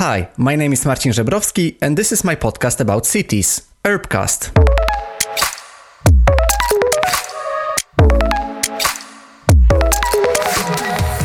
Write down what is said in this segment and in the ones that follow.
Hi, my name is Marcin Żebrowski, and this is my podcast about cities, Urbcast.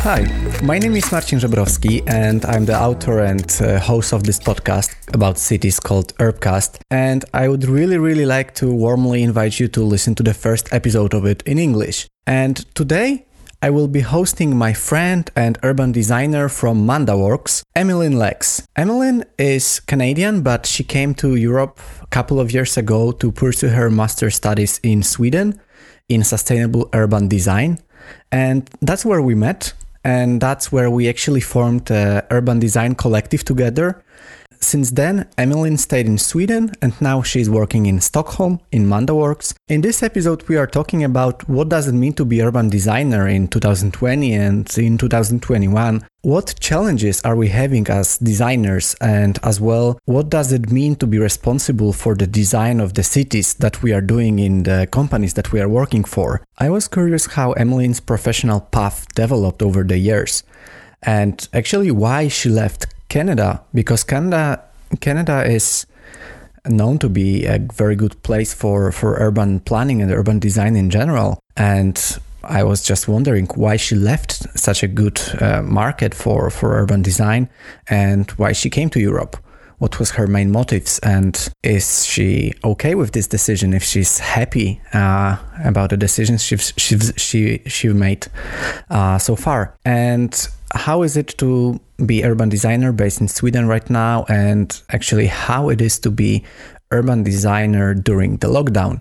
Hi, my name is Marcin Żebrowski, and I'm the author and uh, host of this podcast about cities called Urbcast. And I would really, really like to warmly invite you to listen to the first episode of it in English. And today, I will be hosting my friend and urban designer from MandaWorks, Emmeline Lex. Emmeline is Canadian, but she came to Europe a couple of years ago to pursue her master's studies in Sweden in sustainable urban design. And that's where we met. And that's where we actually formed a urban design collective together. Since then, Emmeline stayed in Sweden and now she's working in Stockholm in MandaWorks. In this episode, we are talking about what does it mean to be urban designer in 2020 and in 2021. What challenges are we having as designers and as well, what does it mean to be responsible for the design of the cities that we are doing in the companies that we are working for? I was curious how Emmeline's professional path developed over the years and actually why she left Canada because Canada Canada is known to be a very good place for for urban planning and urban design in general. And I was just wondering why she left such a good uh, market for for urban design and why she came to Europe. What was her main motives? And is she okay with this decision if she's happy uh, about the decisions she's she she made uh, so far? And how is it to be urban designer based in Sweden right now and actually how it is to be urban designer during the lockdown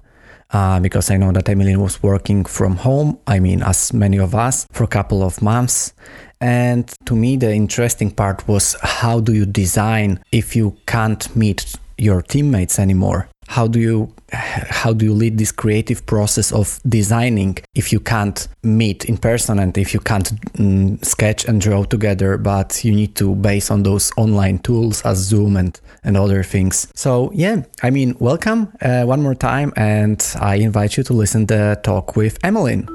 uh, because I know that Emmeline was working from home, I mean, as many of us, for a couple of months. And to me, the interesting part was how do you design if you can't meet your teammates anymore? How do you how do you lead this creative process of designing if you can't meet in person and if you can't mm, sketch and draw together but you need to base on those online tools as zoom and and other things. So yeah i mean welcome uh, one more time and i invite you to listen to the talk with emmeline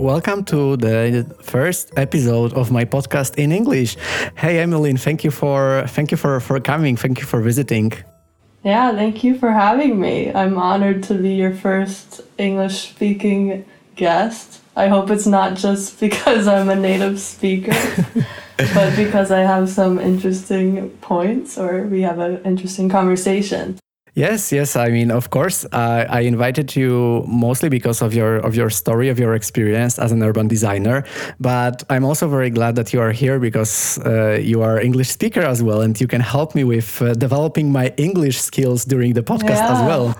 Welcome to the first episode of my podcast in English. Hey Emmeline, thank you for thank you for for coming. Thank you for visiting. Yeah, thank you for having me. I'm honored to be your first English speaking guest. I hope it's not just because I'm a native speaker, but because I have some interesting points or we have an interesting conversation. Yes, yes. I mean, of course, uh, I invited you mostly because of your of your story, of your experience as an urban designer. But I'm also very glad that you are here because uh, you are English speaker as well, and you can help me with uh, developing my English skills during the podcast yeah. as well.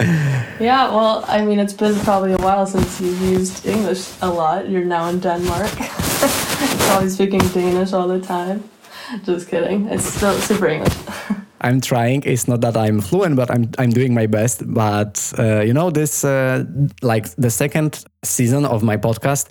yeah, well, I mean, it's been probably a while since you've used English a lot. You're now in Denmark. probably speaking Danish all the time. Just kidding. It's still super English. I'm trying. It's not that I'm fluent, but I'm I'm doing my best. But uh, you know, this uh, like the second season of my podcast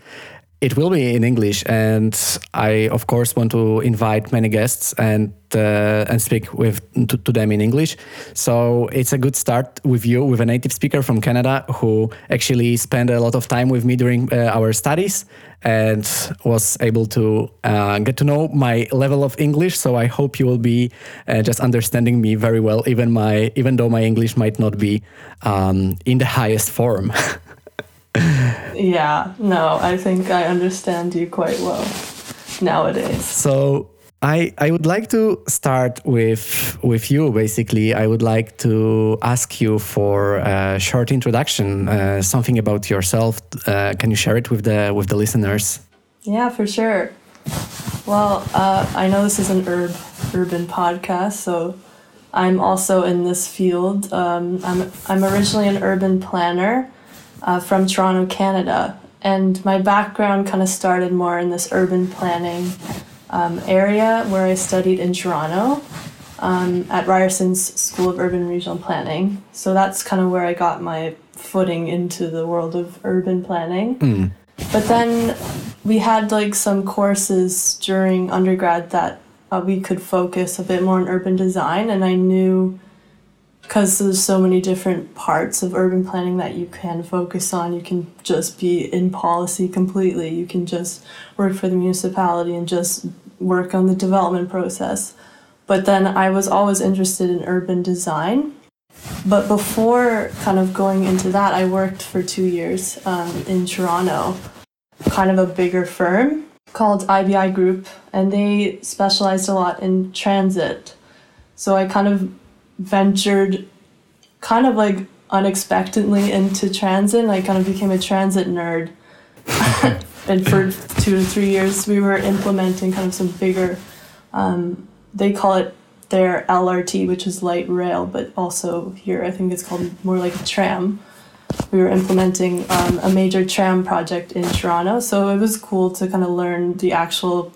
it will be in English, and I of course want to invite many guests and uh, and speak with to, to, them in English. So it's a good start with you, with a native speaker from Canada who actually spent a lot of time with me during uh, our studies and was able to uh, get to know my level of English. So I hope you will be uh, just understanding me very well, even my even though my English might not be um, in the highest form. yeah, no, I think I understand you quite well nowadays. So I, I would like to start with with you. Basically, I would like to ask you for a short introduction, uh, something about yourself. Uh, can you share it with the with the listeners? Yeah, for sure. Well, uh, I know this is an urb urban podcast, so I'm also in this field. Um, I'm I'm originally an urban planner uh, from Toronto, Canada. And my background kind of started more in this urban planning um, area where I studied in Toronto um, at Ryerson's School of Urban Regional Planning. So that's kind of where I got my footing into the world of urban planning. Mm. But then we had like some courses during undergrad that uh, we could focus a bit more on urban design, and I knew because there's so many different parts of urban planning that you can focus on. You can just be in policy completely. You can just work for the municipality and just work on the development process. But then I was always interested in urban design. But before kind of going into that, I worked for two years um, in Toronto, kind of a bigger firm called IBI Group, and they specialized a lot in transit. So I kind of ventured kind of like unexpectedly into transit and I kind of became a transit nerd. and for two to three years, we were implementing kind of some bigger, um, they call it their LRT, which is light rail, but also here I think it's called more like a tram. We were implementing um, a major tram project in Toronto, so it was cool to kind of learn the actual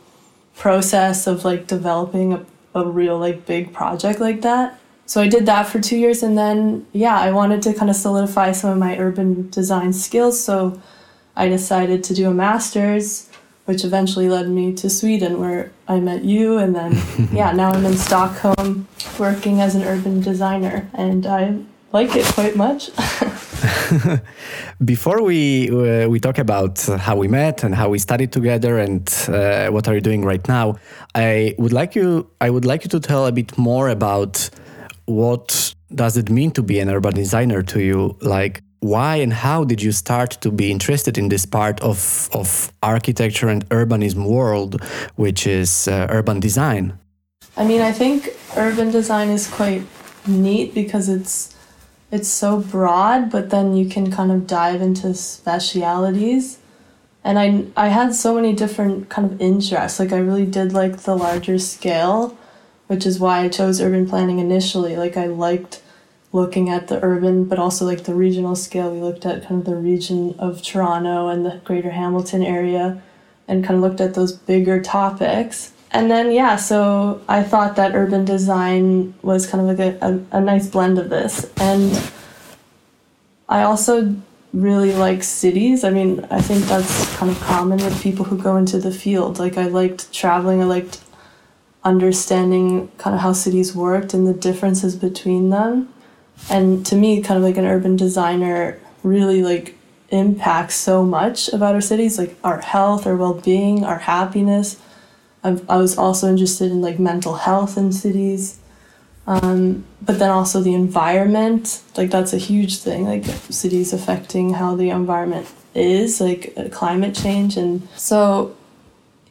process of like developing a, a real like big project like that so I did that for two years, and then yeah, I wanted to kind of solidify some of my urban design skills. So I decided to do a master's, which eventually led me to Sweden, where I met you, and then yeah, now I'm in Stockholm working as an urban designer, and I like it quite much. Before we uh, we talk about how we met and how we studied together and uh, what are you doing right now, I would like you I would like you to tell a bit more about what does it mean to be an urban designer to you? Like, why and how did you start to be interested in this part of, of architecture and urbanism world, which is uh, urban design? I mean, I think urban design is quite neat because it's it's so broad, but then you can kind of dive into specialities. And I I had so many different kind of interests. Like I really did like the larger scale which is why I chose urban planning initially. Like I liked looking at the urban, but also like the regional scale. We looked at kind of the region of Toronto and the Greater Hamilton area, and kind of looked at those bigger topics. And then yeah, so I thought that urban design was kind of like a, a, a nice blend of this, and I also really like cities. I mean, I think that's kind of common with people who go into the field. Like I liked traveling. I liked understanding kind of how cities worked and the differences between them. And to me, kind of like an urban designer really like impacts so much about our cities, like our health, our well-being, our happiness. I've, I was also interested in like mental health in cities. Um, but then also the environment, like that's a huge thing, like cities affecting how the environment is, like uh, climate change. And so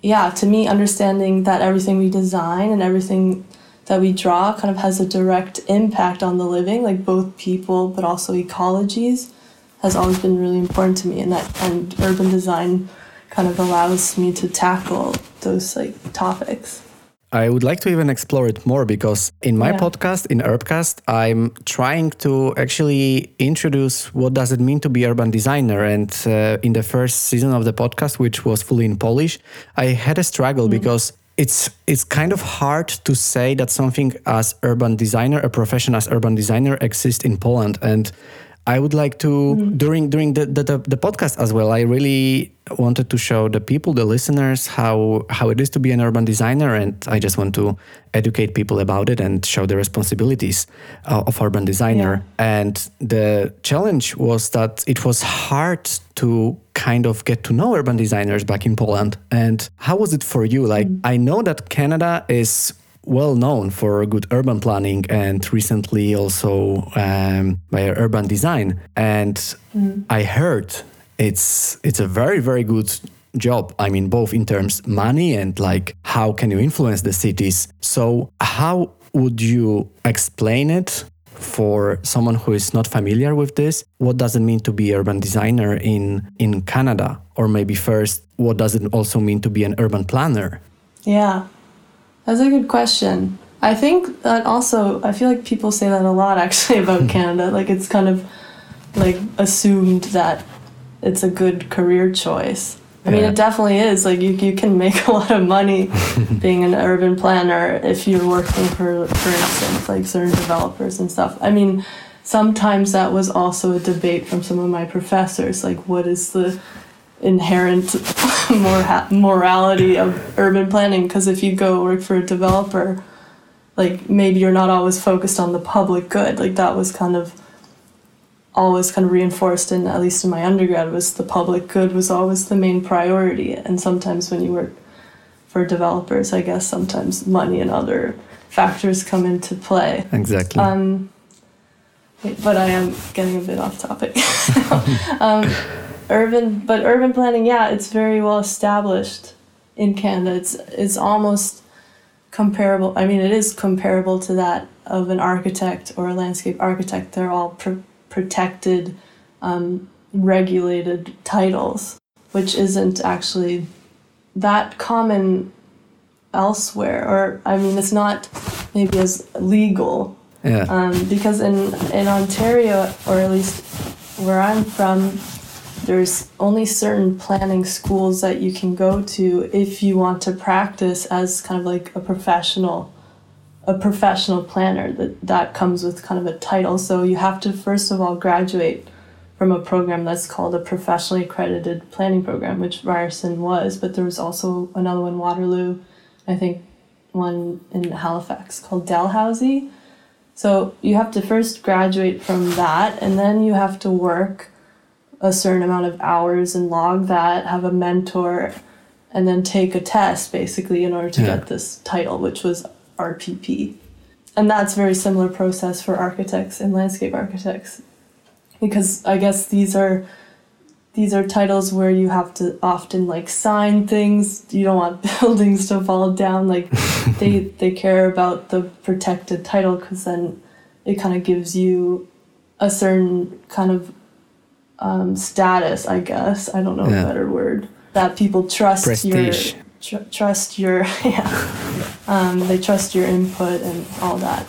yeah, to me, understanding that everything we design and everything that we draw kind of has a direct impact on the living, like both people but also ecologies, has always been really important to me. And that and urban design kind of allows me to tackle those like topics. I would like to even explore it more because in my yeah. podcast, in Urbcast, I'm trying to actually introduce what does it mean to be urban designer. And uh, in the first season of the podcast, which was fully in Polish, I had a struggle mm. because it's it's kind of hard to say that something as urban designer, a profession as urban designer, exists in Poland. And I would like to mm. during during the, the, the podcast as well. I really wanted to show the people, the listeners, how how it is to be an urban designer, and I just want to educate people about it and show the responsibilities uh, of urban designer. Yeah. And the challenge was that it was hard to kind of get to know urban designers back in Poland. And how was it for you? Like mm. I know that Canada is well known for good urban planning and recently also um, by urban design. And mm. I heard it's it's a very very good job. I mean, both in terms money and like how can you influence the cities. So how would you explain it for someone who is not familiar with this? What does it mean to be urban designer in in Canada? Or maybe first, what does it also mean to be an urban planner? Yeah, that's a good question. I think that also, I feel like people say that a lot actually about Canada. Like it's kind of like assumed that it's a good career choice. I mean, it definitely is. Like you, you can make a lot of money being an urban planner if you're working for, for instance, like certain developers and stuff. I mean, sometimes that was also a debate from some of my professors. Like, what is the inherent mor- morality of urban planning because if you go work for a developer like maybe you're not always focused on the public good. Like that was kind of always kind of reinforced in at least in my undergrad was the public good was always the main priority. And sometimes when you work for developers i guess sometimes money and other factors come into play. Exactly. Um, but i am getting a bit off topic. Um, urban but urban planning yeah it's very well established in canada. It's it's almost comparable i mean it is comparable to that of an architect or a landscape architect. They're all pr- protected um, regulated titles which isn't actually that common elsewhere or i mean it's not maybe as legal. Yeah. um, because in in ontario or at least where i'm from there's only certain planning schools that you can go to if you want to practice as kind of like a professional a professional planner that that comes with kind of a title. So you have to first of all graduate from a program that's called a professionally accredited planning program which ryerson was but there was also another one waterloo i think one in halifax called dalhousie. So you have to first graduate from that and then you have to work a certain amount of hours and log that, have a mentor, and then take a test basically in order to Yeah. get this title, which was RPP. And that's a very similar process for architects and landscape architects. Because I guess these are these are titles where you have to often like sign things. You don't want buildings to fall down. Like they they care about the protected title because then it kind of gives you a certain kind of um, status, I guess. I don't know Yeah. a better word. That people trust Prestige. your tr- trust your yeah. Um, they trust your input and all that.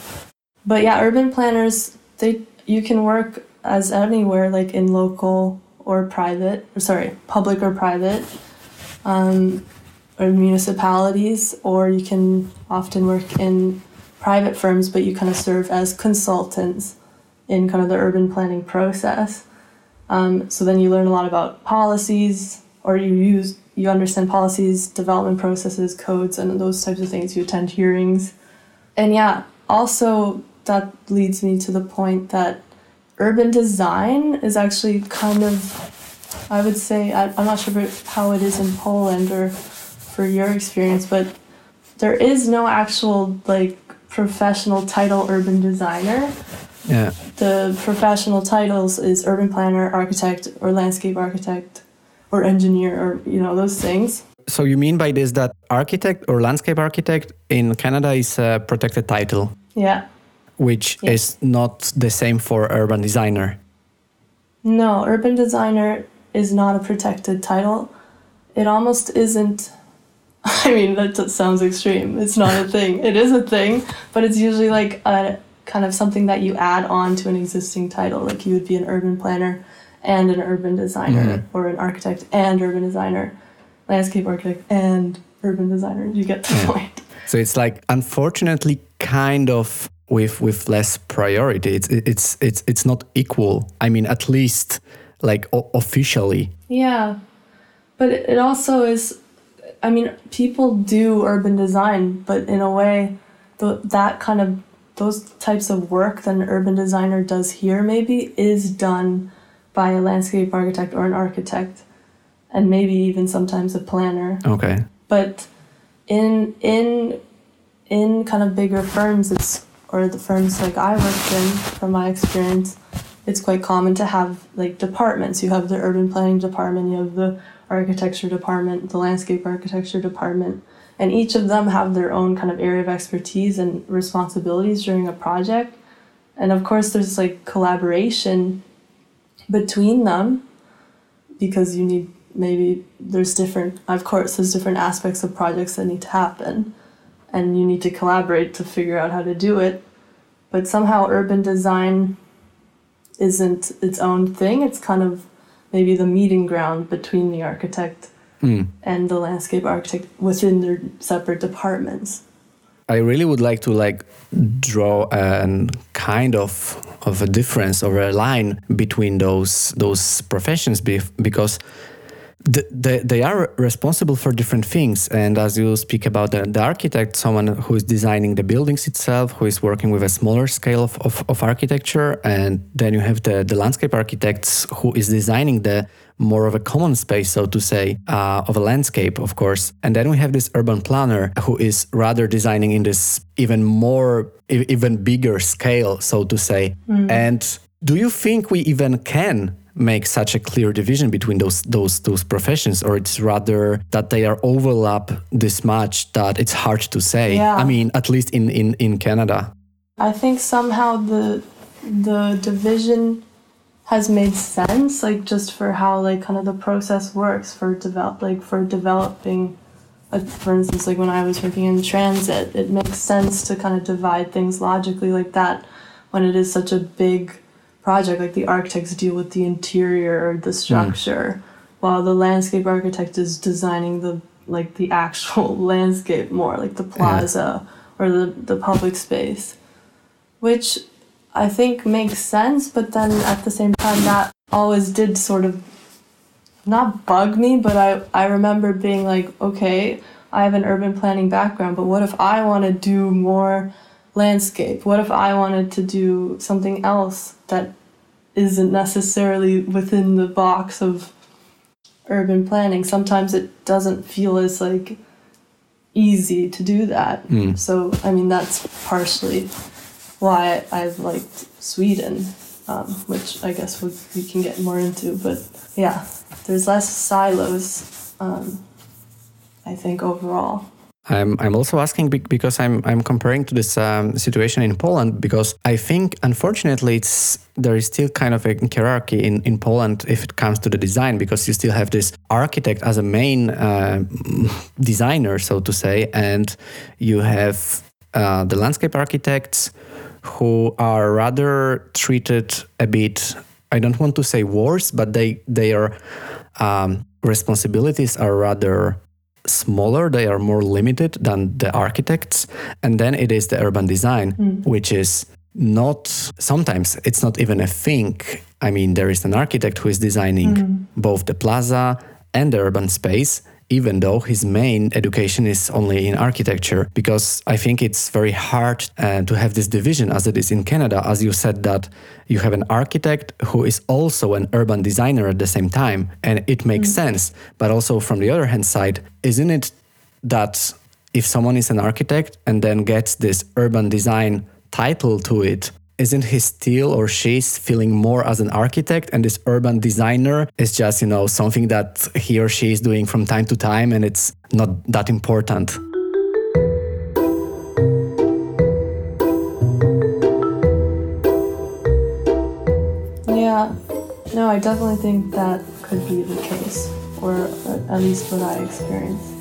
But yeah, urban planners they you can work as anywhere like in local or private or sorry public or private um, or municipalities or you can often work in private firms but you kind of serve as consultants in kind of the urban planning process um, so then you learn a lot about policies, or you use you understand policies, development processes, codes, and those types of things. You attend hearings, and yeah, also that leads me to the point that urban design is actually kind of, I would say, I, I'm not sure how it is in Poland or for your experience, but there is no actual like professional title urban designer Yeah. the professional titles is urban planner, architect, or landscape architect, or engineer, or you know those things. So you mean by this that architect or landscape architect in Canada is a protected title, Yeah. which Yeah. is not the same for urban designer. No, urban designer is not a protected title. It almost isn't. I mean, that sounds extreme. It's not a thing. It is a thing, but it's usually like a kind of something that you add on to an existing title. Like you would be an urban planner and an urban designer, mm-hmm. or an architect and urban designer, landscape architect and urban designer. You get the point. So it's like unfortunately kind of with with less priority. It's it's it's it's not equal. I mean, at least like o- officially. Yeah, but it it also is. I mean, people do urban design, but in a way, the, that kind of those types of work that an urban designer does here maybe is done by a landscape architect or an architect, and maybe even sometimes a planner. Okay. But in in in kind of bigger firms, it's or the firms like I worked in, from my experience, it's quite common to have like departments. You have the urban planning department, you have the architecture department, the landscape architecture department, and each of them have their own kind of area of expertise and responsibilities during a project. And of course, there's like collaboration between them because you need maybe there's different of course there's different aspects of projects that need to happen. And you need to collaborate to figure out how to do it. But somehow urban design isn't its own thing. It's kind of maybe the meeting ground between the architect Mm. and the landscape architect within their separate departments I really would like to like draw a kind of of a difference or a line between those those professions because they, they are responsible for different things and as you speak about the, the architect someone who is designing the buildings itself who is working with a smaller scale of, of, of architecture and then you have the, the landscape architects who is designing the more of a common space so to say uh, of a landscape of course and then we have this urban planner who is rather designing in this even more even bigger scale so to say mm. and do you think we even can make such a clear division between those those those professions or it's rather that they are overlap this much that it's hard to say yeah. i mean at least in in in canada i think somehow the the division has made sense like just for how like kind of the process works for develop like for developing for instance like when i was working in transit it makes sense to kind of divide things logically like that when it is such a big project like the architects deal with the interior or the hmm. structure mm. while the landscape architect is designing the like the actual landscape more like the plaza yeah. or the, the public space which i think makes sense but then at the same time that always did sort of not bug me but i i remember being like okay i have an urban planning background but what if i want to do more landscape? What if I wanted to do something else that isn't necessarily within the box of urban planning? Sometimes it doesn't feel as like easy to do that. Mm. So I mean that's partially why I've liked Sweden, um, which I guess we, we can get more into. But yeah, there's less silos. Um, I think overall. I'm, I'm also asking because I'm, I'm comparing to this um, situation in Poland because I think unfortunately it's there is still kind of a hierarchy in, in Poland if it comes to the design because you still have this architect as a main uh, designer so to say and you have uh, the landscape architects who are rather treated a bit I don't want to say worse but they are um, responsibilities are rather smaller, they are more limited than the architects. And then it is the urban design, mm. which is not sometimes it's not even a thing. I mean, there is an architect who is designing mm. both the plaza and the urban space even though his main education is only in architecture because i think it's very hard uh, to have this division as it is in canada as you said that you have an architect who is also an urban designer at the same time and it makes mm. sense but also from the other hand side isn't it that if someone is an architect and then gets this urban design title to it isn't he still or she's feeling more as an architect and this urban designer is just you know something that he or she is doing from time to time and it's not that important? Yeah. No i definitely think that could be the case or at least what i experienced.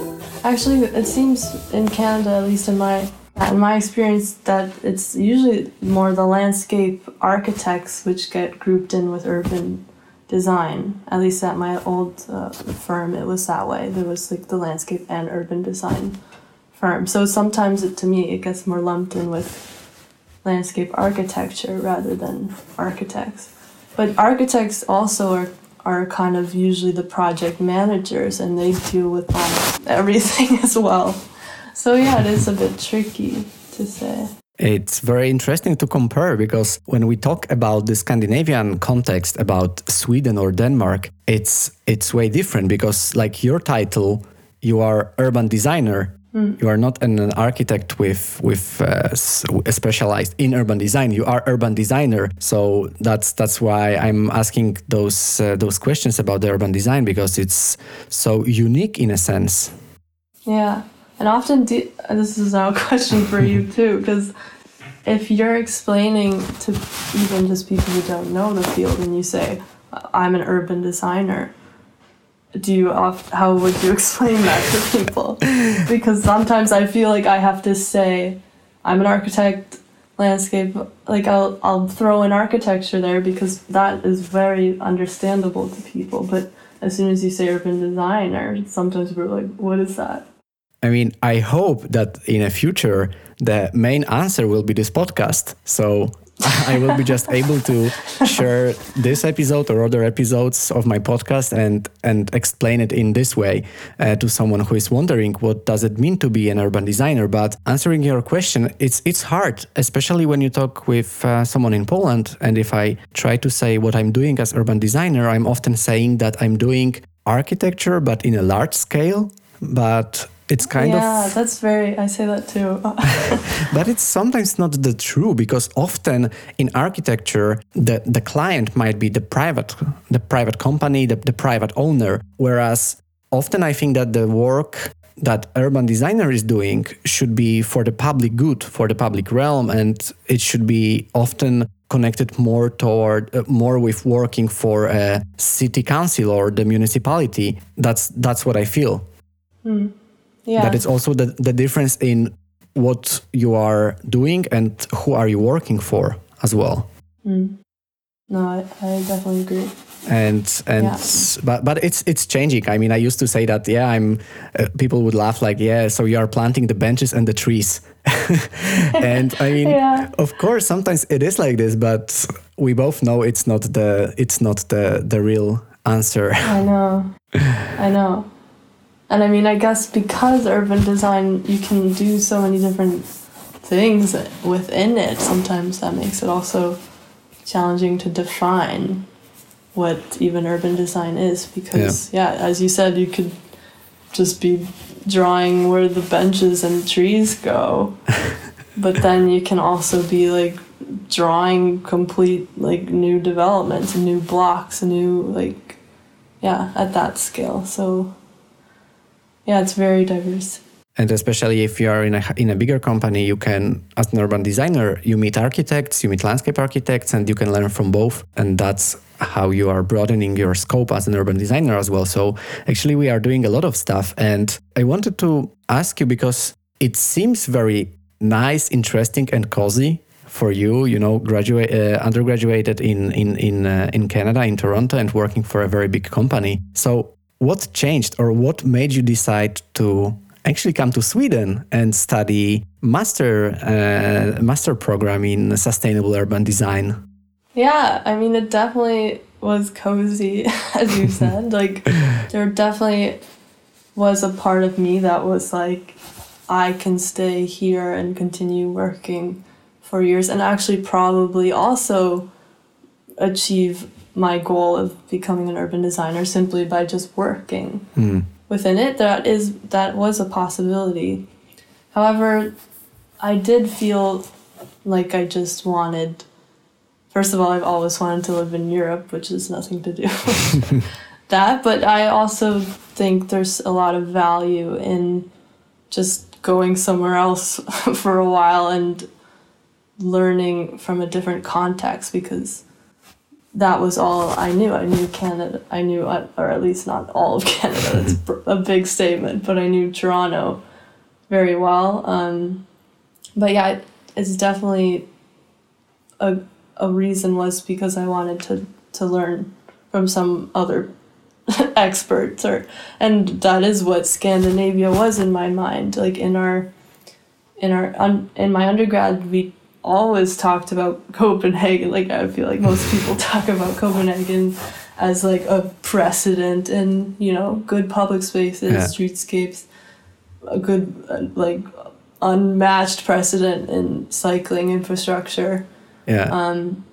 Actually it seems in canada at least in my in my experience, that it's usually more the landscape architects which get grouped in with urban design. At least at my old uh, firm, it was that way. There was like the landscape and urban design firm. So sometimes it, to me, it gets more lumped in with landscape architecture rather than architects. But architects also are are kind of usually the project managers and they deal with almost everything as well. So yeah, it is a bit tricky to say. It's very interesting to compare because when we talk about the Scandinavian context about Sweden or Denmark, it's it's way different because like your title, you are urban designer. Mm. You are not an, an architect with with uh, specialized in urban design. You are urban designer, so that's that's why I'm asking those uh, those questions about the urban design because it's so unique in a sense. Yeah, and often, do, this is now a question for you too, because if you're explaining to even just people who don't know the field and you say, I'm an urban designer, do you off, how would you explain that to people? because sometimes I feel like I have to say, I'm an architect, landscape, like I'll, I'll throw in architecture there because that is very understandable to people. But as soon as you say urban designer, sometimes we're like, what is that? I mean, I hope that in a future the main answer will be this podcast. So I will be just able to share this episode or other episodes of my podcast and and explain it in this way uh, to someone who is wondering what does it mean to be an urban designer. But answering your question, it's it's hard, especially when you talk with uh, someone in Poland. And if I try to say what I'm doing as urban designer, I'm often saying that I'm doing architecture, but in a large scale. But it's kind yeah, of yeah that's very i say that too. But it's sometimes not the true because often in architecture the, the client might be the private the private company the, the private owner. Whereas often i think that the work that urban designer is doing should be for the public good for the public realm and it should be often connected more toward uh, more with working for a city council or the municipality. That's that's what i feel. Mm. Yeah. That it's also the, the difference in what you are doing and who are you working for as well. Mm. No, I, I definitely agree. And and yeah. but but it's it's changing. I mean, I used to say that yeah, I'm. Uh, people would laugh like yeah, so you are planting the benches and the trees. and I mean, yeah. of course, sometimes it is like this, but we both know it's not the it's not the the real answer. I know, I know. And I mean, I guess because urban design, you can do so many different things within it. Sometimes that makes it also challenging to define what even urban design is because yeah. yeah, as you said, you could just be drawing where the benches and trees go. but then you can also be like drawing complete like new developments, and new blocks, and new like yeah, at that scale. So yeah, it's very diverse. And especially if you are in a, in a bigger company, you can, as an urban designer, you meet architects, you meet landscape architects, and you can learn from both. And that's how you are broadening your scope as an urban designer as well. So actually, we are doing a lot of stuff. And I wanted to ask you because it seems very nice, interesting, and cozy for you. You know, graduate, uh, undergraduated in in in uh, in Canada, in Toronto, and working for a very big company. So what changed or what made you decide to actually come to Sweden and study master uh, master program in sustainable urban design? Yeah, I mean it definitely was cozy as you said. like there definitely was a part of me that was like I can stay here and continue working for years and actually probably also achieve my goal of becoming an urban designer simply by just working mm. within it. That is that was a possibility. However, I did feel like I just wanted. First of all, I've always wanted to live in Europe, which has nothing to do with that. But I also think there's a lot of value in just going somewhere else for a while and learning from a different context because that was all I knew. I knew Canada. I knew, or at least not all of Canada. That's a big statement, but I knew Toronto very well. Um, but yeah, it's definitely a a reason was because I wanted to to learn from some other experts, or and that is what Scandinavia was in my mind. Like in our in our un, in my undergrad, we always talked about Copenhagen. Like I feel like most people talk about Copenhagen as like a precedent in you know good public spaces, yeah. streetscapes, a good uh, like unmatched precedent in cycling infrastructure. Yeah. Um,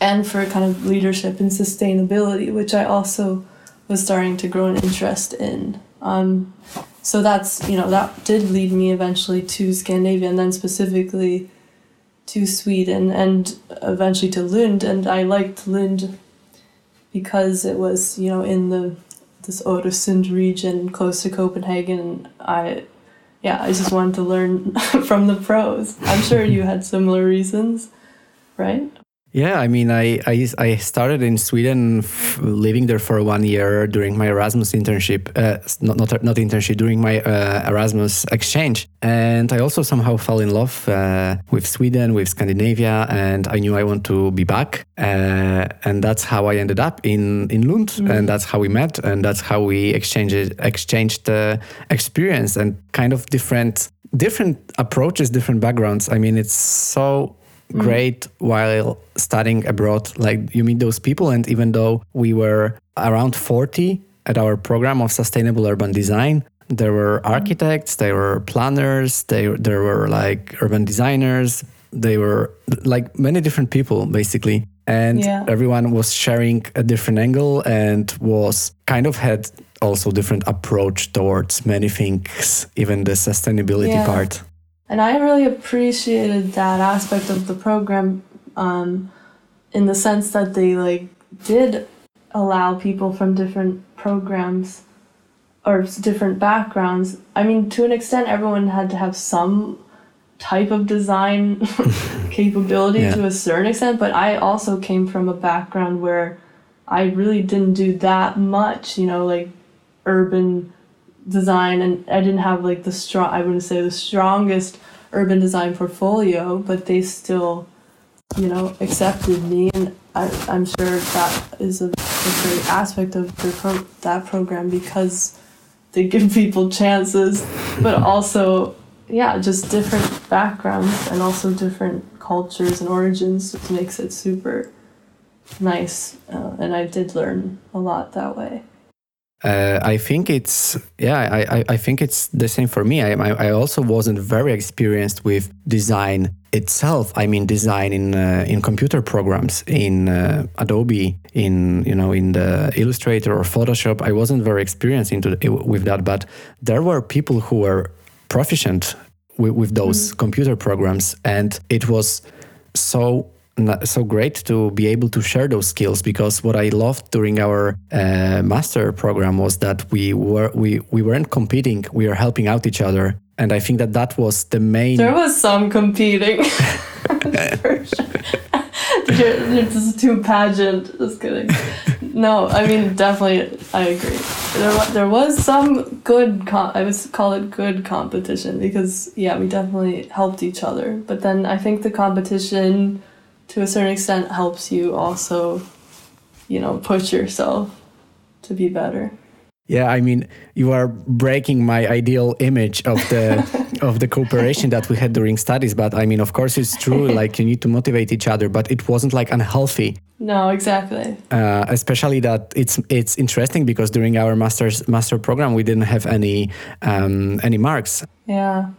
and for kind of leadership and sustainability, which I also was starting to grow an interest in. Um, so that's you know that did lead me eventually to Scandinavia, and then specifically to Sweden and eventually to Lund. And I liked Lund because it was, you know, in the this Öresund region close to Copenhagen. I, yeah, I just wanted to learn from the pros. I'm sure you had similar reasons, right? Yeah, I mean, I, I, I started in Sweden, living there for one year during my Erasmus internship, uh, not, not, not internship, during my uh, Erasmus exchange. And I also somehow fell in love uh, with Sweden, with Scandinavia, and I knew I want to be back. Uh, and that's how I ended up in, in Lund, mm. and that's how we met, and that's how we exchanged, exchanged the experience and kind of different different approaches, different backgrounds. I mean, it's so Mm. great while studying abroad. Like you meet those people, and even though we were around 40 at our program of sustainable urban design, there were mm. architects, there were planners, they, there were like urban designers, they were like many different people basically. And Yeah. everyone was sharing a different angle and was kind of had also different approach towards many things, even the sustainability Yeah. part. And I really appreciated that aspect of the program um, in the sense that they like did allow people from different programs or different backgrounds. I mean, to an extent, everyone had to have some type of design capability Yeah. to a certain extent, but I also came from a background where I really didn't do that much, you know, like urban design and I didn't have like the strong I wouldn't say the strongest urban design portfolio, but they still, you know, accepted me and I, I'm sure that is a, a great aspect of pro- that program because they give people chances, but also yeah, just different backgrounds and also different cultures and origins which makes it super nice uh, and I did learn a lot that way. Uh, I think it's yeah. I, I, I think it's the same for me. I, I I also wasn't very experienced with design itself. I mean, design in uh, in computer programs, in uh, Adobe, in you know, in the Illustrator or Photoshop. I wasn't very experienced into with that, but there were people who were proficient with, with those computer programs, and it was so so great to be able to share those skills because what I loved during our uh, master program was that we were we we weren't competing we were helping out each other and I think that that was the main There was some competing. For sure. You're, you're just too pageant. Just kidding. No, I mean definitely. I agree. There, wa- there was some good. Com- I would call it good competition because yeah, we definitely helped each other. But then I think the competition, to a certain extent, helps you also, you know, push yourself to be better. Yeah, I mean, you are breaking my ideal image of the of the cooperation that we had during studies. But I mean, of course, it's true. Like you need to motivate each other, but it wasn't like unhealthy. No, exactly. Uh, especially that it's it's interesting because during our master's master program we didn't have any um, any marks. Yeah,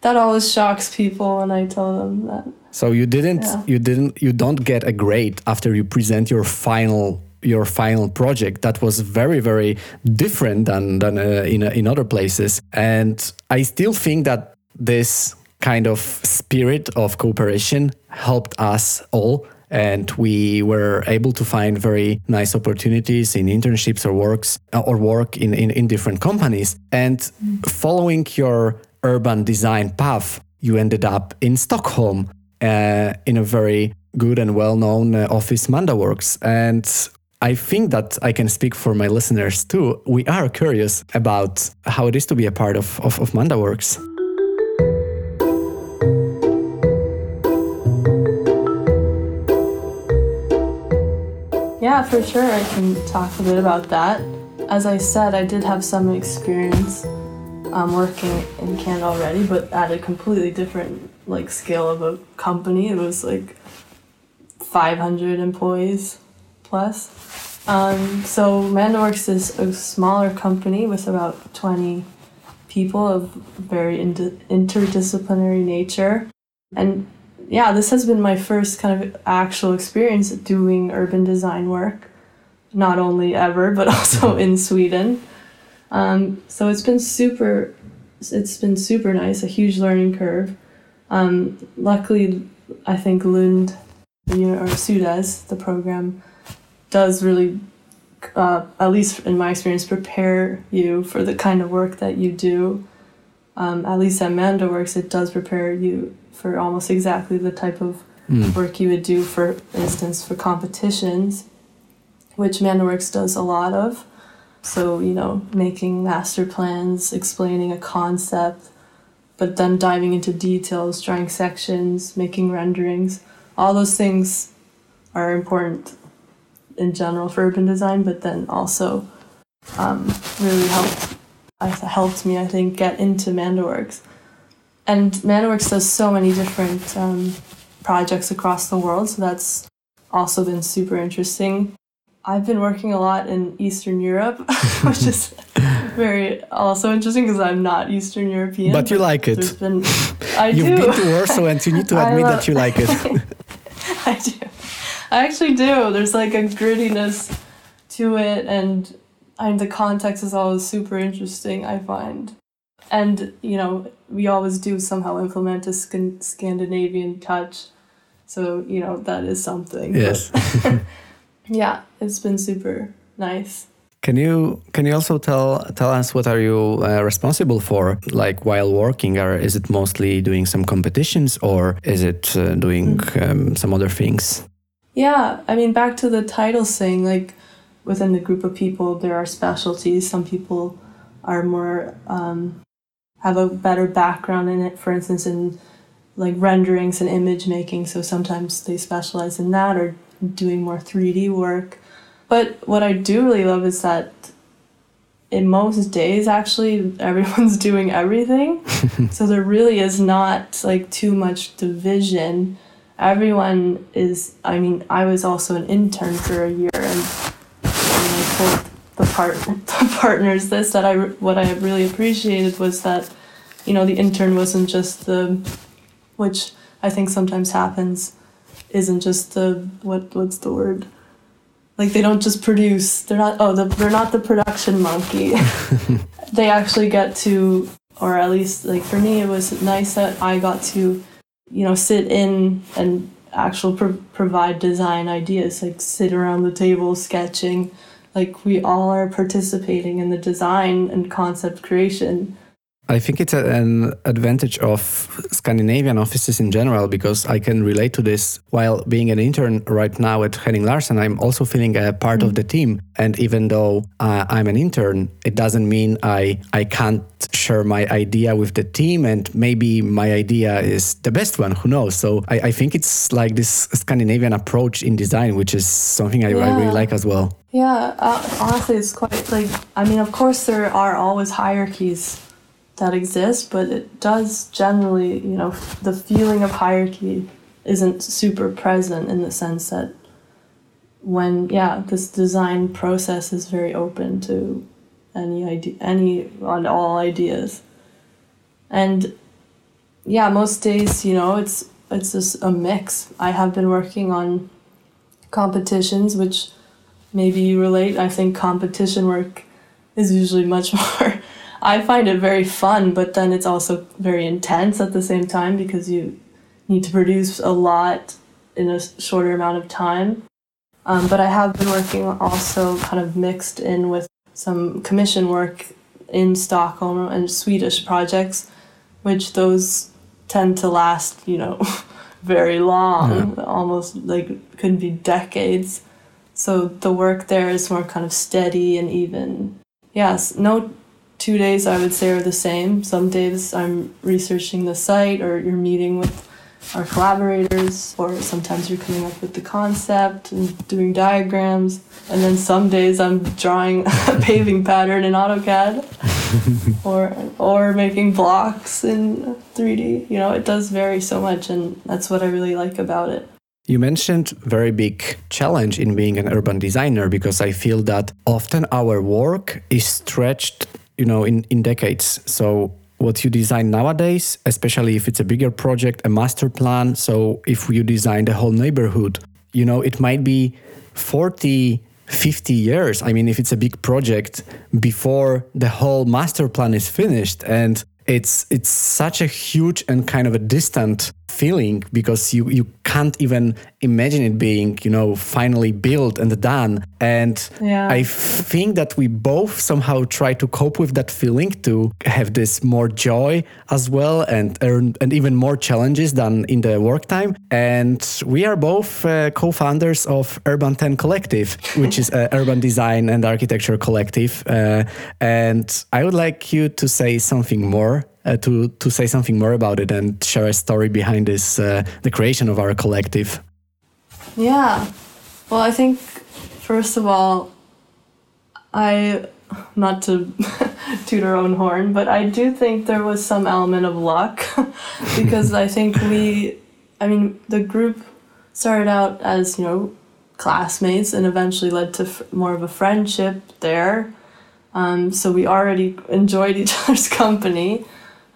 that always shocks people when I tell them that. So you didn't Yeah. you didn't you don't get a grade after you present your final your final project that was very very different than than uh, in uh, in other places. And I still think that this kind of spirit of cooperation helped us all. And we were able to find very nice opportunities in internships or works uh, or work in, in, in different companies. And following your urban design path you ended up in stockholm uh, in a very good and well-known uh, office mandaworks and i think that i can speak for my listeners too we are curious about how it is to be a part of, of, of mandaworks Yeah, for sure. I can talk a bit about that. As I said, I did have some experience um, working in Canada already, but at a completely different like scale of a company. It was like 500 employees plus. Um, so Mandaworks is a smaller company with about 20 people of very inter- interdisciplinary nature. And yeah, this has been my first kind of actual experience doing urban design work, not only ever, but also in Sweden. Um, so it's been super, it's been super nice, a huge learning curve. Um, luckily, I think Lund, or Sudes, the program, does really, uh, at least in my experience, prepare you for the kind of work that you do. Um, at least at Mandaworks, it does prepare you for almost exactly the type of Mm. work you would do, for instance, for competitions, which Mandaworks does a lot of. So, you know, making master plans, explaining a concept, but then diving into details, drawing sections, making renderings. All those things are important in general for urban design, but then also um, really helped helped me, I think, get into Mandaworks. And Mandaworks does so many different um, projects across the world. So that's also been super interesting. I've been working a lot in Eastern Europe, which is very also interesting because I'm not Eastern European. But you like it. Been, I You've do. been to Warsaw and you need to admit that you like it. I do. I actually do. There's like a grittiness to it, and I mean, the context is always super interesting, I find. And, you know, we always do somehow implement a sc- Scandinavian touch. So, you know, that is something. Yes. yeah, it's been super nice. Can you can you also tell tell us what are you uh, responsible for like while working or is it mostly doing some competitions or is it uh, doing um, some other things? Yeah, I mean back to the title saying like within the group of people there are specialties. Some people are more um, have a better background in it. For instance, in like renderings and image making. So sometimes they specialize in that or doing more three D work. But what I do really love is that in most days actually everyone's doing everything. so there really is not like too much division. Everyone is I mean, I was also an intern for a year and, and I told the part the partners this that I what I really appreciated was that you know the intern wasn't just the which I think sometimes happens isn't just the what what's the word like they don't just produce they're not oh the, they're not the production monkey. They actually get to or at least like for me it was nice that i got to you know sit in and actual pro- provide design ideas like sit around the table sketching. Like we all are participating in the design and concept creation I think it's a, an advantage of Scandinavian offices in general because I can relate to this while being an intern right now at Henning Larsen. I'm also feeling a part mm. of the team, and even though uh, I'm an intern, it doesn't mean I I can't share my idea with the team, and maybe my idea is the best one. Who knows? So I, I think it's like this Scandinavian approach in design, which is something I, yeah. I really like as well. Yeah, uh, honestly, it's quite like I mean, of course, there are always hierarchies that exist, but it does generally, you know, the feeling of hierarchy isn't super present in the sense that when yeah, this design process is very open to any idea, any on all ideas, and yeah, most days, you know, it's it's just a mix. I have been working on competitions, which maybe you relate. I think competition work is usually much more I find it very fun, but then it's also very intense at the same time because you need to produce a lot in a shorter amount of time. Um, but I have been working also kind of mixed in with some commission work in Stockholm and Swedish projects, which those tend to last, you know, very long, yeah. almost like could be decades. So the work there is more kind of steady and even. Yes, no two days I would say are the same. Some days I'm researching the site or you're meeting with our collaborators, or sometimes you're coming up with the concept and doing diagrams. And then some days I'm drawing a paving pattern in AutoCAD or or making blocks in 3D. You know, it does vary so much and that's what I really like about it. You mentioned very big challenge in being an urban designer because I feel that often our work is stretched you know in in decades. So what you design nowadays especially if it's a bigger project a master plan so if you design the whole neighborhood you know it might be 40 50 years. I mean if it's a big project before the whole master plan is finished. And it's it's such a huge and kind of a distant feeling because you you can't even imagine it being you know finally built and done. And yeah. i think that we both somehow try to cope with that feeling to have this more joy as well and earn and even more challenges than in the work time. And we are both uh, co-founders of urban 10 collective which is an urban design and architecture collective. Uh, and i would like you to say something more uh, to to say something more about it and share a story behind this uh, the creation of our collective. Yeah, well, I think first of all, I not to toot our own horn, but I do think there was some element of luck because I think we I mean, the group started out as, you know, classmates and eventually led to more of a friendship there. Um, so we already enjoyed each other's company.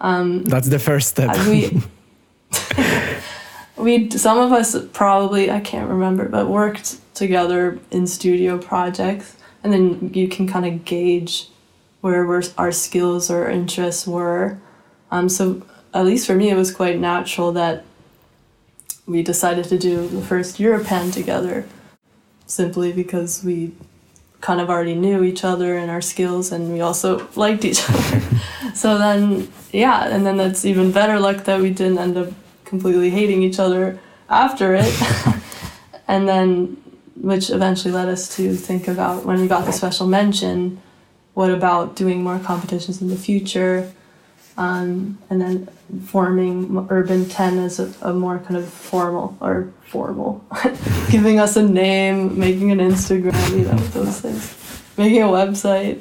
Um, That's the first step. we, we, some of us probably, I can't remember, but worked together in studio projects. And then you can kind of gauge where we're, our skills or interests were. Um, so at least for me, it was quite natural that we decided to do the first Europan together simply because we kind of already knew each other and our skills and we also liked each other. so then, yeah, and then that's even better luck that we didn't end up completely hating each other after it. and then, which eventually led us to think about when we got the special mention, what about doing more competitions in the future? Um, and then forming Urban 10 as a, a more kind of formal or formal, giving us a name, making an Instagram, you know, those things, making a website.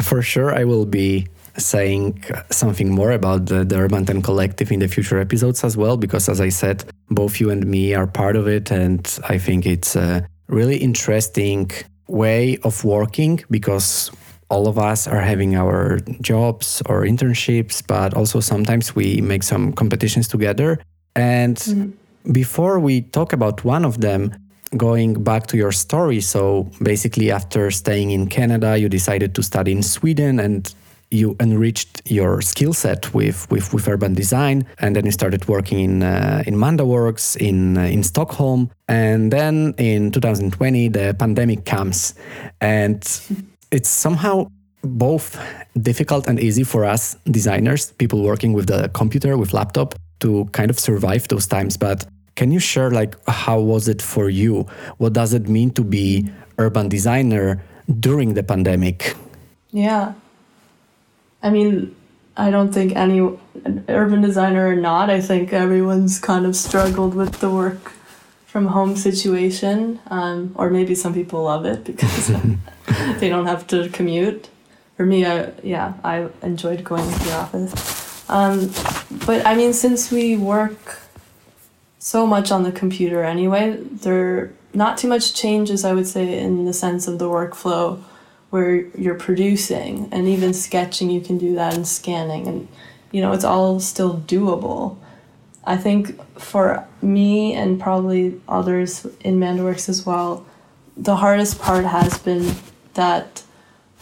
For sure, I will be saying something more about the, the Urban 10 Collective in the future episodes as well, because as I said, both you and me are part of it. And I think it's a really interesting way of working because all of us are having our jobs or internships, but also sometimes we make some competitions together. And mm-hmm. before we talk about one of them, going back to your story, so basically after staying in Canada, you decided to study in Sweden and you enriched your skill set with, with, with urban design, and then you started working in uh, in MandaWorks in uh, in Stockholm, and then in 2020 the pandemic comes, and it's somehow both difficult and easy for us designers, people working with the computer, with laptop, to kind of survive those times. But can you share like how was it for you? What does it mean to be urban designer during the pandemic? Yeah. I mean, I don't think any urban designer or not, I think everyone's kind of struggled with the work from home situation, um, or maybe some people love it because they don't have to commute. For me, I, yeah, I enjoyed going to the office. Um, but I mean, since we work so much on the computer anyway, there not too much changes, I would say, in the sense of the workflow where you're producing and even sketching, you can do that and scanning, and you know, it's all still doable. I think for me and probably others in MandaWorks as well, the hardest part has been that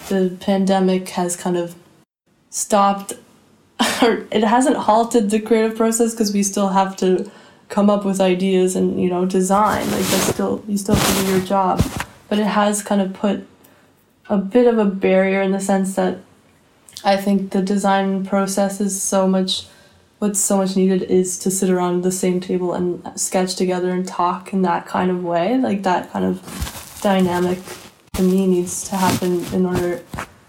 the pandemic has kind of stopped, or it hasn't halted the creative process because we still have to come up with ideas and you know design like that's still you still have to do your job but it has kind of put a bit of a barrier in the sense that i think the design process is so much what's so much needed is to sit around the same table and sketch together and talk in that kind of way. Like that kind of dynamic to me needs to happen in order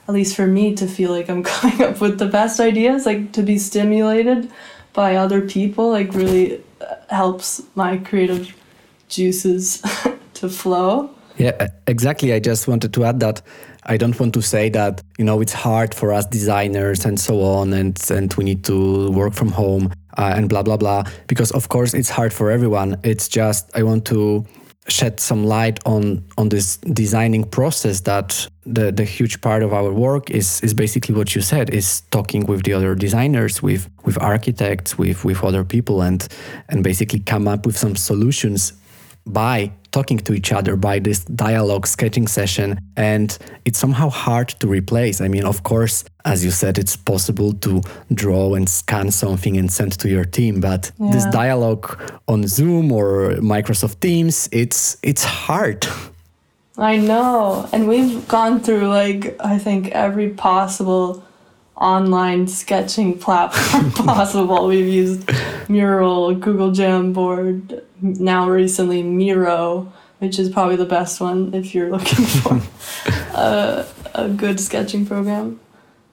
at least for me to feel like i'm coming up with the best ideas like to be stimulated by other people like really uh, helps my creative juices to flow yeah exactly i just wanted to add that I don't want to say that you know it's hard for us designers and so on, and and we need to work from home uh, and blah blah blah. Because of course it's hard for everyone. It's just I want to shed some light on on this designing process that the the huge part of our work is is basically what you said is talking with the other designers with with architects with with other people and and basically come up with some solutions by talking to each other by this dialogue sketching session and it's somehow hard to replace i mean of course as you said it's possible to draw and scan something and send to your team but yeah. this dialogue on zoom or microsoft teams it's it's hard i know and we've gone through like i think every possible online sketching platform possible. We've used Mural, Google Jamboard, now recently Miro, which is probably the best one if you're looking for a, a good sketching program.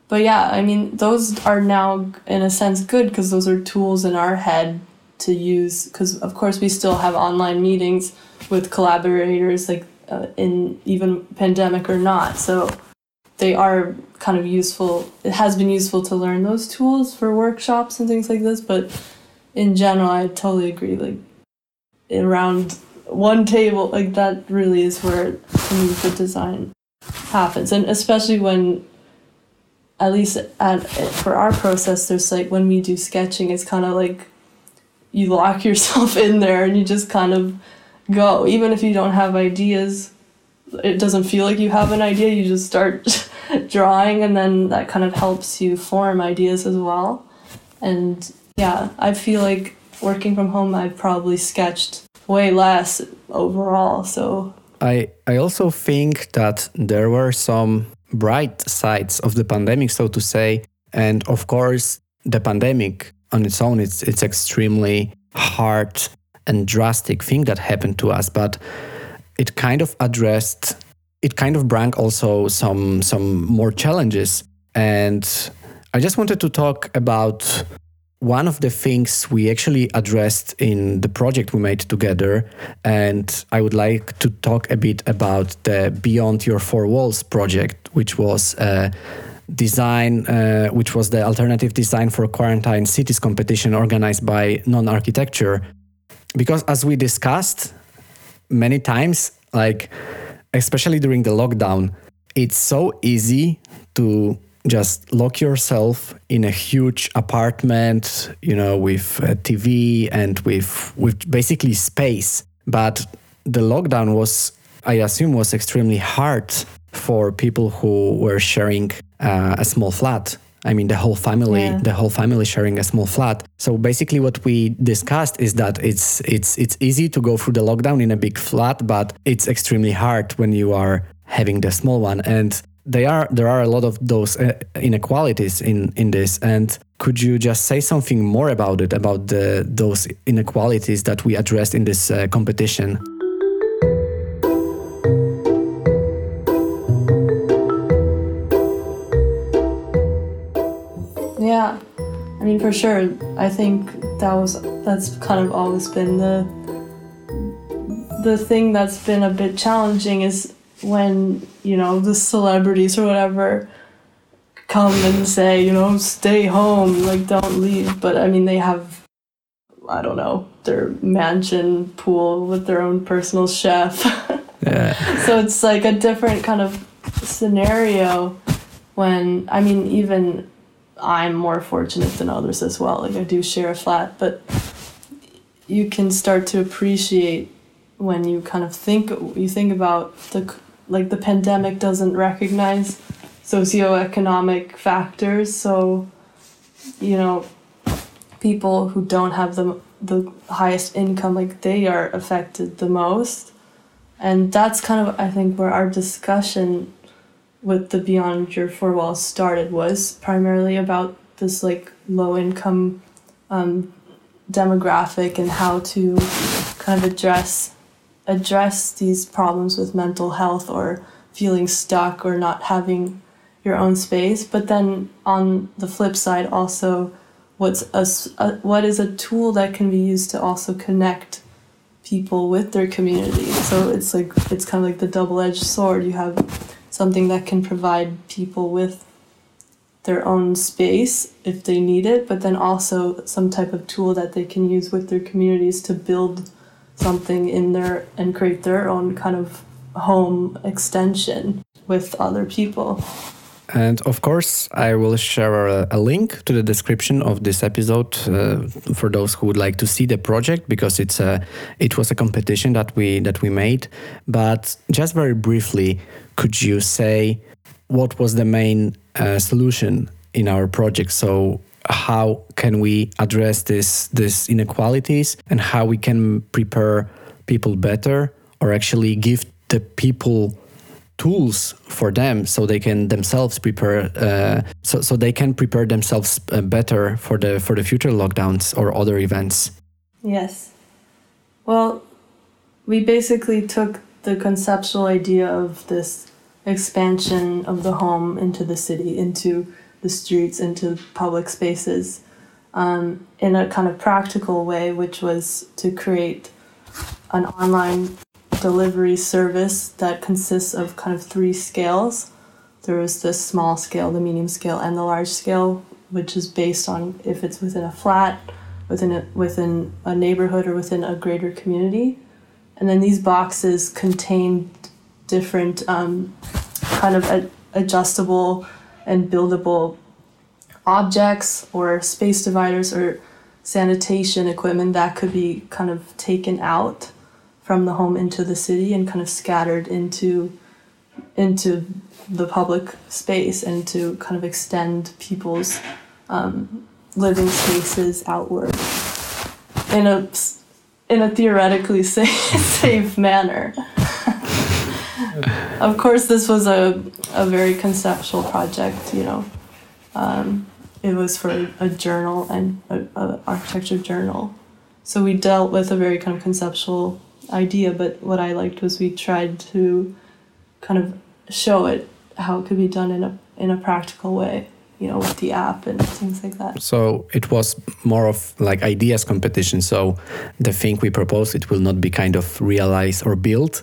But yeah, I mean, those are now in a sense good because those are tools in our head to use. Because of course, we still have online meetings with collaborators, like uh, in even pandemic or not. So they are kind of useful. It has been useful to learn those tools for workshops and things like this, but in general, I totally agree. Like around one table, like that really is where the design happens, and especially when, at least at for our process, there's like when we do sketching, it's kind of like you lock yourself in there and you just kind of go, even if you don't have ideas. It doesn't feel like you have an idea. You just start drawing, and then that kind of helps you form ideas as well. And yeah, I feel like working from home, I've probably sketched way less overall. So I I also think that there were some bright sides of the pandemic, so to say, and of course the pandemic on its own it's it's extremely hard and drastic thing that happened to us, but it kind of addressed it kind of brought also some some more challenges and I just wanted to talk about one of the things we actually addressed in the project we made together, and I would like to talk a bit about the Beyond Your Four Walls project, which was a design, uh, which was the alternative design for quarantine cities competition organized by Non Architecture. Because as we discussed many times, like especially during the lockdown, it's so easy to just lock yourself in a huge apartment, you know, with a TV and with with basically space. But the lockdown was, I assume, was extremely hard for people who were sharing uh, a small flat. I mean, the whole family, yeah. the whole family sharing a small flat. So basically, what we discussed is that it's it's it's easy to go through the lockdown in a big flat, but it's extremely hard when you are having the small one. And they are there are a lot of those uh, inequalities in in this. And could you just say something more about it about the those inequalities that we addressed in this uh, competition? Yeah. I mean for sure. I think that was that's kind of always been the the thing that's been a bit challenging is when you know the celebrities or whatever come and say you know stay home like don't leave. But i mean they have i don't know their mansion pool with their own personal chef. Yeah. so it's like a different kind of scenario when i mean even i'm more fortunate than others as well. Like i do share a flat but you can start to appreciate when you kind of think you think about the like the pandemic doesn't recognize socioeconomic factors so you know people who don't have the the highest income like they are affected the most. And that's kind of i think where our discussion with the beyond your four walls started was primarily about this like low income um, demographic and how to kind of address address these problems with mental health or feeling stuck or not having your own space. But then on the flip side also what's a, a, what is a tool that can be used to also connect people with their community? So it's like it's kind of like the double-edged sword. You have something that can provide people with their own space if they need it but then also some type of tool that they can use with their communities to build something in there and create their own kind of home extension with other people. And of course, I will share a, a, link to the description of this episode uh, for those who would like to see the project because it's a it was a competition that we that we made. But just very briefly, could you say what was the main uh, solution in our project? So how can we address this these inequalities and how we can prepare people better or actually give the people tools for them so they can themselves prepare uh, so, so they can prepare themselves uh, better for the for the future lockdowns or other events. Yes. Well we basically took the conceptual idea of this expansion of the home into the city into the streets into public spaces um, in a kind of practical way, which was to create an online delivery service that consists of kind of three scales. There is the small scale, the medium scale, and the large scale, which is based on if it's within a flat, within a, within a neighborhood or within a greater community, and then these boxes contain different um, kind of adjustable and buildable objects or space dividers or sanitation equipment that could be kind of taken out from the home into the city and kind of scattered into into the public space and to kind of extend people's um, living spaces outward in a in a theoretically safe, safe manner. of course, this was a, a very conceptual project, you know. Um, it was for a journal and a, a architecture journal. So we dealt with a very kind of conceptual idea, but what I liked was we tried to kind of show it how it could be done in a in a practical way you know with the app and things like that. So it was more of like ideas competition. So the thing we propose it will not be kind of realized or built.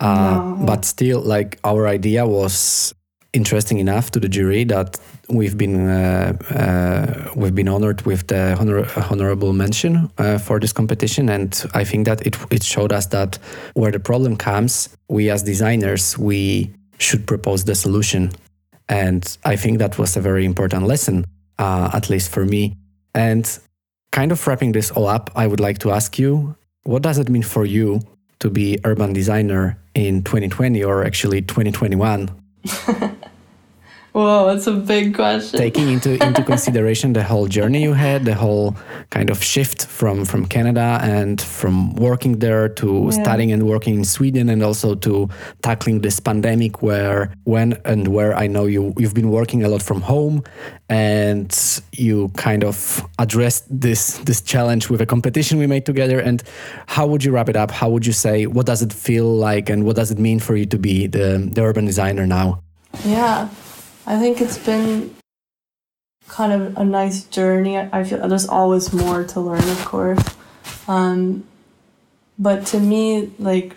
Uh, no. but still like our idea was interesting enough to the jury that we've been uh, uh, we've been honored with the honor honorable mention uh, for this competition, and I think that it it showed us that where the problem comes, we as designers we should propose the solution, and I think that was a very important lesson, uh, at least for me. And kind of wrapping this all up, I would like to ask you, what does it mean for you to be urban designer in 2020 or actually 2021? Whoa, that's a big question. Taking into into consideration the whole journey you had, the whole kind of shift from from Canada and from working there to yeah. studying and working in Sweden, and also to tackling this pandemic, where when and where I know you you've been working a lot from home, and you kind of addressed this this challenge with a competition we made together. And how would you wrap it up? How would you say what does it feel like, and what does it mean for you to be the the urban designer now? Yeah. I think it's been kind of a nice journey. I feel there's always more to learn, of course. Um, but to me, like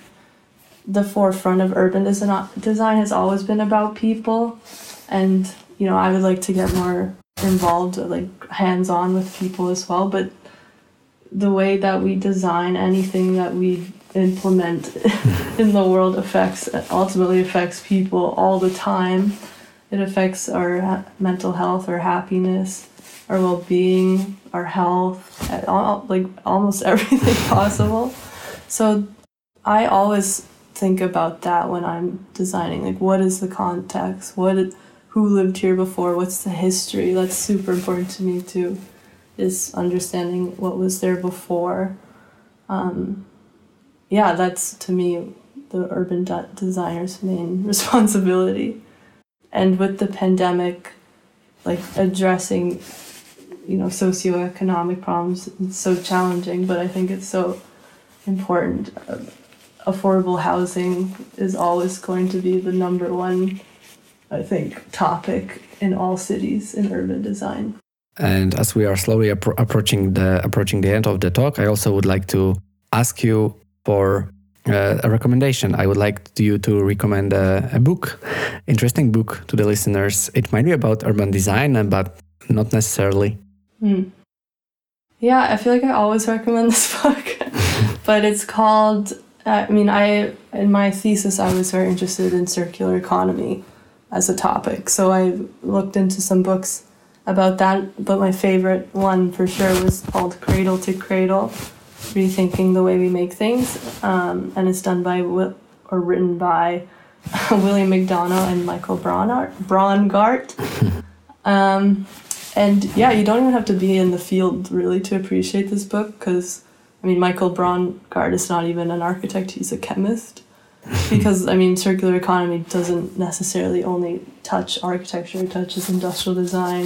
the forefront of urban design has always been about people, and you know I would like to get more involved, like hands on with people as well. But the way that we design anything that we implement in the world affects ultimately affects people all the time it affects our mental health, our happiness, our well being, our health, all, like almost everything possible. So I always think about that when I'm designing. Like, what is the context? What, who lived here before? What's the history? That's super important to me too. Is understanding what was there before. Um, yeah, that's to me the urban de- designer's main responsibility and with the pandemic like addressing you know socioeconomic problems is so challenging but i think it's so important. Affordable housing is always going to be the number one i think topic in all cities in urban design. And as we are slowly appro- approaching the approaching the end of the talk i also would like to ask you for uh, a recommendation. I would like you to recommend a, a, book, interesting book to the listeners. It might be about urban design, but not necessarily. Hmm. Yeah, I feel like I always recommend this book, but it's called. I mean, I in my thesis I was very interested in circular economy as a topic, so I looked into some books about that. But my favorite one for sure was called Cradle to Cradle rethinking the way we make things, um, and it's done by or written by William McDonough and Michael Braunart, Braungart. um, and yeah, you don't even have to be in the field really to appreciate this book because, I mean, Michael Braungart is not even an architect; he's a chemist. because I mean, circular economy doesn't necessarily only touch architecture; it touches industrial design,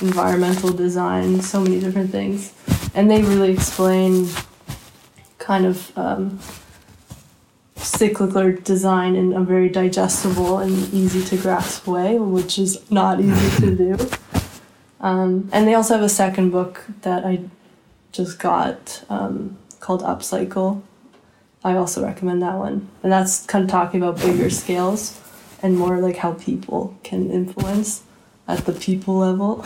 environmental design, so many different things, and they really explain kind of um, cyclical design in a very digestible and easy to grasp way, which is not easy to do. Um, and they also have a second book that I just got um, called Upcycle. I also recommend that one. And that's kind of talking about bigger scales and more like how people can influence at the people level.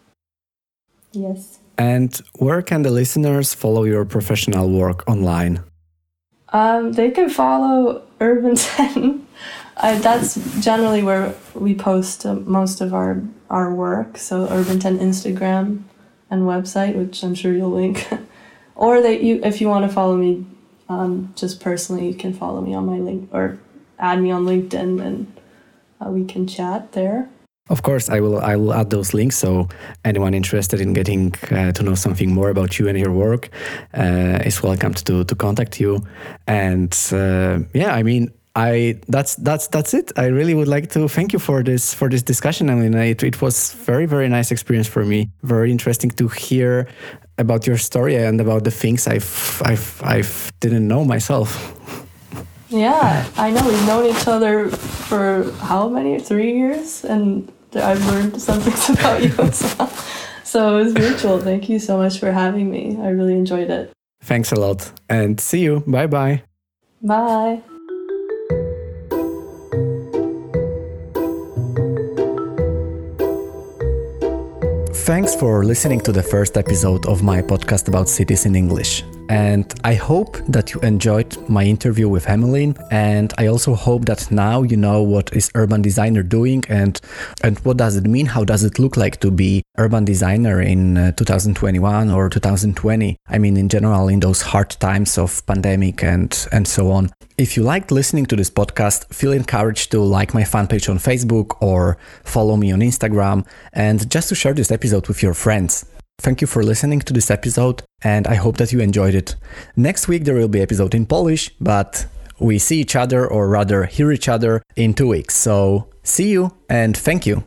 yes. And where can the listeners follow your professional work online? Um, they can follow Urban 10. I, that's generally where we post uh, most of our, our work. So Urban 10 Instagram and website, which I'm sure you'll link. or that you, if you want to follow me um, just personally, you can follow me on my link or add me on LinkedIn and uh, we can chat there. Of course, I will. I will add those links so anyone interested in getting uh, to know something more about you and your work uh, is welcome to to contact you. And uh, yeah, I mean, I that's that's that's it. I really would like to thank you for this for this discussion. I mean, it, it was very very nice experience for me. Very interesting to hear about your story and about the things I've I've I've didn't know myself. Yeah, I know we've known each other for how many? Three years, and I've learned some things about you as well. So it was mutual. Thank you so much for having me. I really enjoyed it. Thanks a lot, and see you. Bye bye. Bye. Thanks for listening to the first episode of my podcast about cities in English. And I hope that you enjoyed my interview with Emmeline. And I also hope that now you know what is urban designer doing and and what does it mean? How does it look like to be urban designer in uh, 2021 or 2020? I mean, in general, in those hard times of pandemic and and so on. If you liked listening to this podcast, feel encouraged to like my fan page on Facebook or follow me on Instagram and just to share this episode with your friends. Thank you for listening to this episode, and I hope that you enjoyed it. Next week there will be episode in Polish, but we see each other, or rather hear each other, in two weeks. So see you and thank you.